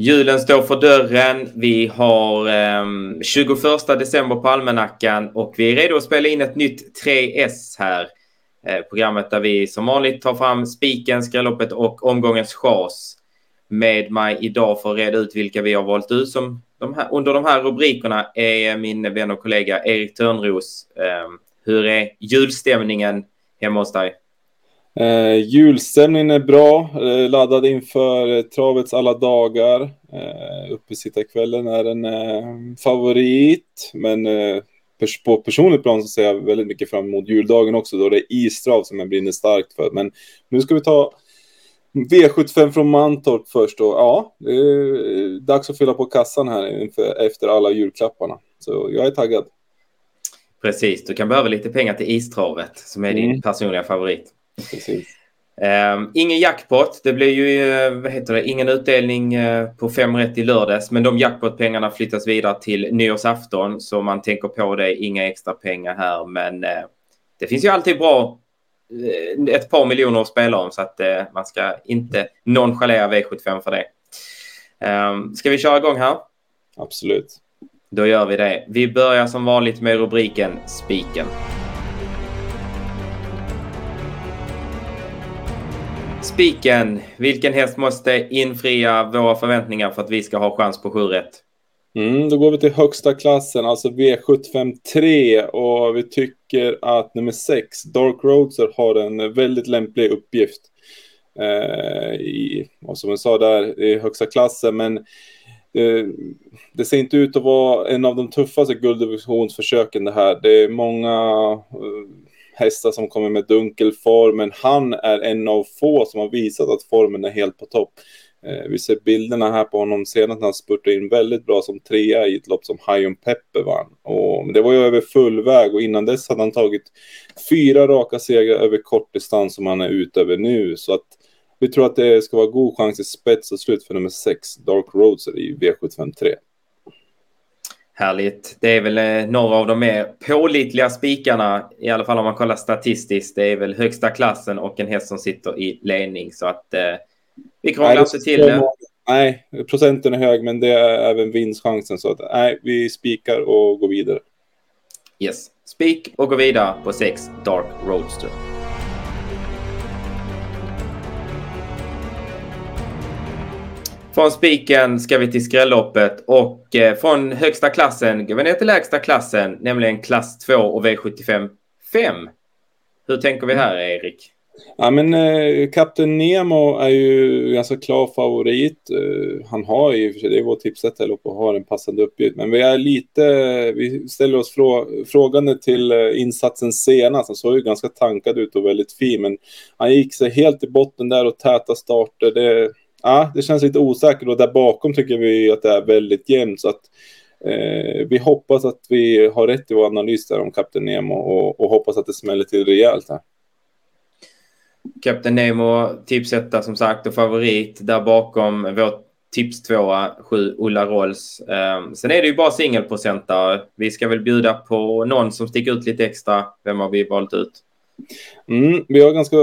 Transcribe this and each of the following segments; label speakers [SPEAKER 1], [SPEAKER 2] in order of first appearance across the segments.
[SPEAKER 1] Julen står för dörren. Vi har eh, 21 december på almanackan och vi är redo att spela in ett nytt 3S här. Eh, programmet där vi som vanligt tar fram spiken, skrälloppet och omgångens chas. Med mig idag för att reda ut vilka vi har valt ut som de här, under de här rubrikerna är min vän och kollega Erik Törnros. Eh, hur är julstämningen hemma hos dig?
[SPEAKER 2] Eh, julstämningen är bra, eh, laddad inför eh, travets alla dagar. Eh, Uppesittarkvällen är en eh, favorit, men eh, pers på personligt plan så ser jag väldigt mycket fram emot juldagen också, då det är istrav som jag brinner starkt för. Men nu ska vi ta V75 från Mantorp först och ja, det är dags att fylla på kassan här inför, efter alla julklapparna. Så jag är taggad.
[SPEAKER 1] Precis, du kan behöva lite pengar till istravet som är din mm. personliga favorit. Um, ingen jackpot. Det blir ju uh, vad heter det, ingen utdelning uh, på fem rätt i lördags. Men de jackpotpengarna flyttas vidare till nyårsafton. Så man tänker på det. Inga extra pengar här. Men uh, det finns ju alltid bra ett par miljoner att spela om. Så att man ska inte nonchalera V75 för det. Um, ska vi köra igång här?
[SPEAKER 2] Absolut.
[SPEAKER 1] Då gör vi det. Vi börjar som vanligt med rubriken Spiken. Spiken, vilken häst måste infria våra förväntningar för att vi ska ha chans på 7 rätt?
[SPEAKER 2] Mm, då går vi till högsta klassen, alltså V75 3 och vi tycker att nummer 6, Dark Roadster, har en väldigt lämplig uppgift. Eh, i, och som jag sa där, i högsta klassen, men eh, det ser inte ut att vara en av de tuffaste gulddivisionsförsöken det här. Det är många eh, hästar som kommer med dunkel form, men han är en av få som har visat att formen är helt på topp. Eh, vi ser bilderna här på honom senast när han spurtade in väldigt bra som trea i ett lopp som High on Pepper vann. Och det var ju över full väg och innan dess hade han tagit fyra raka segrar över kort distans som han är ute över nu. Så att vi tror att det ska vara god chans i spets och slut för nummer sex, Dark Roads i V753.
[SPEAKER 1] Härligt. Det är väl eh, några av de mer pålitliga spikarna, i alla fall om man kollar statistiskt. Det är väl högsta klassen och en häst som sitter i ledning. Så att eh, vi krånglar inte till det.
[SPEAKER 2] Nej, procenten är hög, men det är även vinstchansen. Så att nej, vi spikar och går vidare.
[SPEAKER 1] Yes, spik och går vidare på 6 Dark Roadster. Från spiken ska vi till skrälloppet och eh, från högsta klassen går vi ner till lägsta klassen, nämligen klass 2 och V75 5. Hur tänker vi här, Erik?
[SPEAKER 2] Ja, men eh, Kapten Nemo är ju ganska klar favorit. Eh, han har ju, för sig, det är vår tipset här uppe, har en passande uppgift. Men vi är lite, vi ställer oss frå, frågande till eh, insatsen senast. Han såg ju ganska tankad ut och väldigt fin, men han gick sig helt i botten där och täta starter. Det, ja, det känns lite osäkert och där bakom tycker vi att det är väldigt jämnt. Så att, eh, vi hoppas att vi har rätt i vår analys där om Kapten Nemo och, och hoppas att det smäller till rejält här.
[SPEAKER 1] Kapten Nemo tipsetta som sagt och favorit där bakom vår tips tvåa, sju Ulla Rolls. Eh, sen är det ju bara singelprocentare. Vi ska väl bjuda på någon som sticker ut lite extra. Vem har vi valt ut?
[SPEAKER 2] Mm, vi har ganska,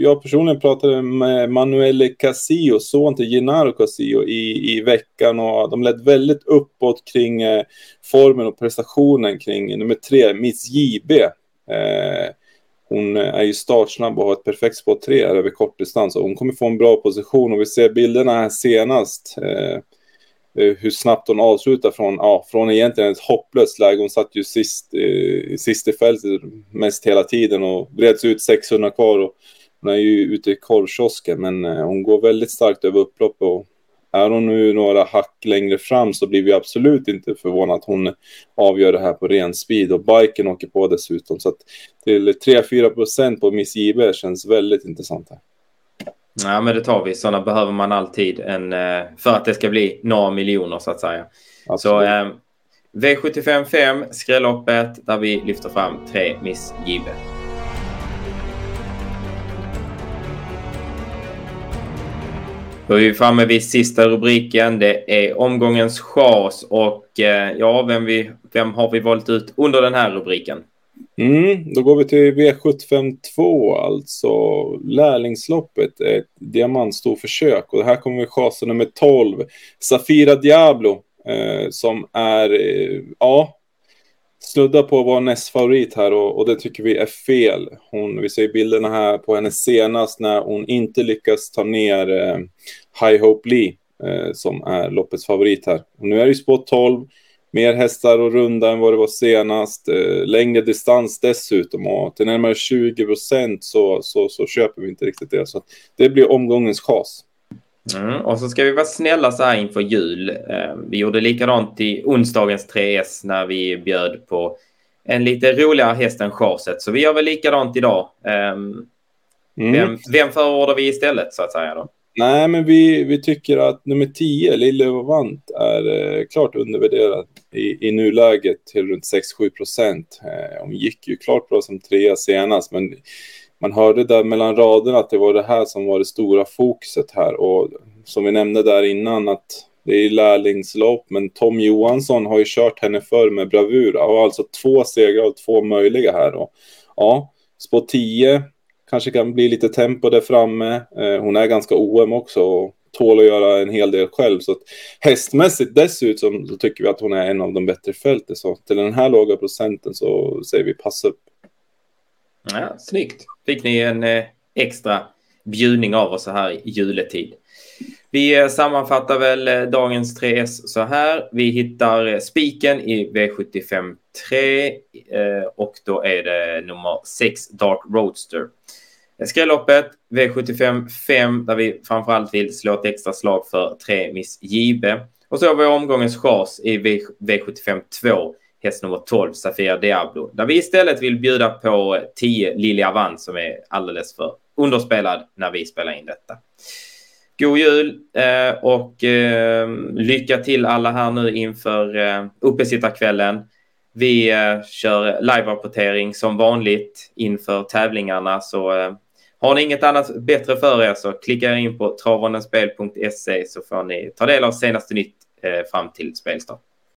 [SPEAKER 2] jag personligen pratade med Manuele Casillo, son till Gennaro Casillo i, i veckan och de lät väldigt uppåt kring eh, formen och prestationen kring nummer tre, Miss JB. Eh, hon är ju startsnabb och har ett perfekt spår tre över kortdistans och hon kommer få en bra position och vi ser bilderna här senast. Eh, Eh, hur snabbt hon avslutar från, ja, från egentligen ett hopplöst läge. Hon satt ju sist, eh, sist i fältet mest hela tiden och breds ut 600 kvar. Och hon är ju ute i korvkiosken, men eh, hon går väldigt starkt över upplopp. Och är hon nu några hack längre fram så blir vi absolut inte förvånade att hon avgör det här på ren speed. Och biken åker på dessutom. Så att till 3-4 procent på Miss JB känns väldigt intressant här.
[SPEAKER 1] Ja, men det tar vi. Sådana behöver man alltid en, eh, för att det ska bli några miljoner så att säga. Absolut. Så eh, V75 5, skrälloppet, där vi lyfter fram tre missgivet. Då är vi framme vid sista rubriken. Det är omgångens chas och eh, ja, vem, vi, vem har vi valt ut under den här rubriken?
[SPEAKER 2] Mm, då går vi till V752, alltså lärlingsloppet, ett diamantstorförsök. Och det här kommer vi chasa nummer 12, Safira Diablo, eh, som är, eh, ja, snuddar på vår näst nästfavorit här och, och, det tycker vi är fel. Hon, vi ser bilderna här på henne senast när hon inte lyckas ta ner eh, High Hope Lee eh, som är loppets favorit här. Och nu är det ju spår 12, mer hästar och runda än vad det var senast, eh, längre distans dessutom och till närmare 20 procent så, så, så köper vi inte riktigt det. Så det blir omgångens chas.
[SPEAKER 1] Mm, och så ska vi vara snälla så här inför jul. Eh, vi gjorde likadant i onsdagens 3S när vi bjöd på en lite roligare häst än chaset. Så vi gör väl likadant idag. Eh, mm. Vem, vem förordar vi istället så att säga då?
[SPEAKER 2] Nej, men vi, vi tycker att nummer 10, Lille Vant, är eh, klart undervärderad i, i nuläget till runt 6-7 procent. Eh, hon gick ju klart bra som trea senast, men man hörde där mellan raderna att det var det här som var det stora fokuset här. Och som vi nämnde där innan att det är lärlingslopp, men Tom Johansson har ju kört henne förr med bravur. Och alltså två segrar och två möjliga här. Då. ja, spå 10 kanske kan bli lite tempo där framme. Eh, hon är ganska OM också och tål att göra en hel del själv. Så att hästmässigt dessutom så tycker vi att hon är en av de bättre fältet. Så till den här låga procenten så säger vi pass upp.
[SPEAKER 1] Ja, snyggt. Fick ni en eh, extra bjudning av oss så här i juletid. Vi eh, sammanfattar väl dagens 3S så här. Vi hittar spiken i V75 3 eh, och då är det nummer 6 Dark Roadster. Skrälloppet V75 5 där vi framförallt vill slå ett extra slag för 3 Miss Jibe. Och så har vi omgångens chas i V75 2 häst nummer 12, Safia Diablo. Där vi istället vill bjuda på eh, 10 Lilja Vann som är alldeles för underspelad när vi spelar in detta. God jul eh, och ehm, lycka till alla här nu inför eh, uppesittarkvällen. Vi eh, kör live-rapportering som vanligt inför tävlingarna så har ni inget annat bättre för er så klicka in på travandenspel.se så får ni ta del av senaste nytt eh, fram till spelstart.